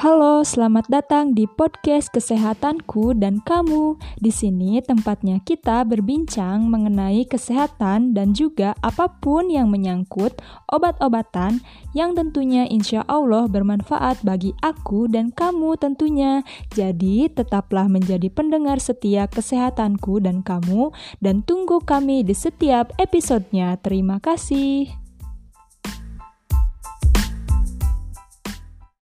Halo, selamat datang di podcast Kesehatanku dan Kamu. Di sini tempatnya kita berbincang mengenai kesehatan dan juga apa pun yang menyangkut obat-obatan yang tentunya insya Allah bermanfaat bagi aku dan kamu tentunya. Jadi, tetaplah menjadi pendengar setia Kesehatanku dan Kamu dan tunggu kami di setiap episodenya. Terima kasih.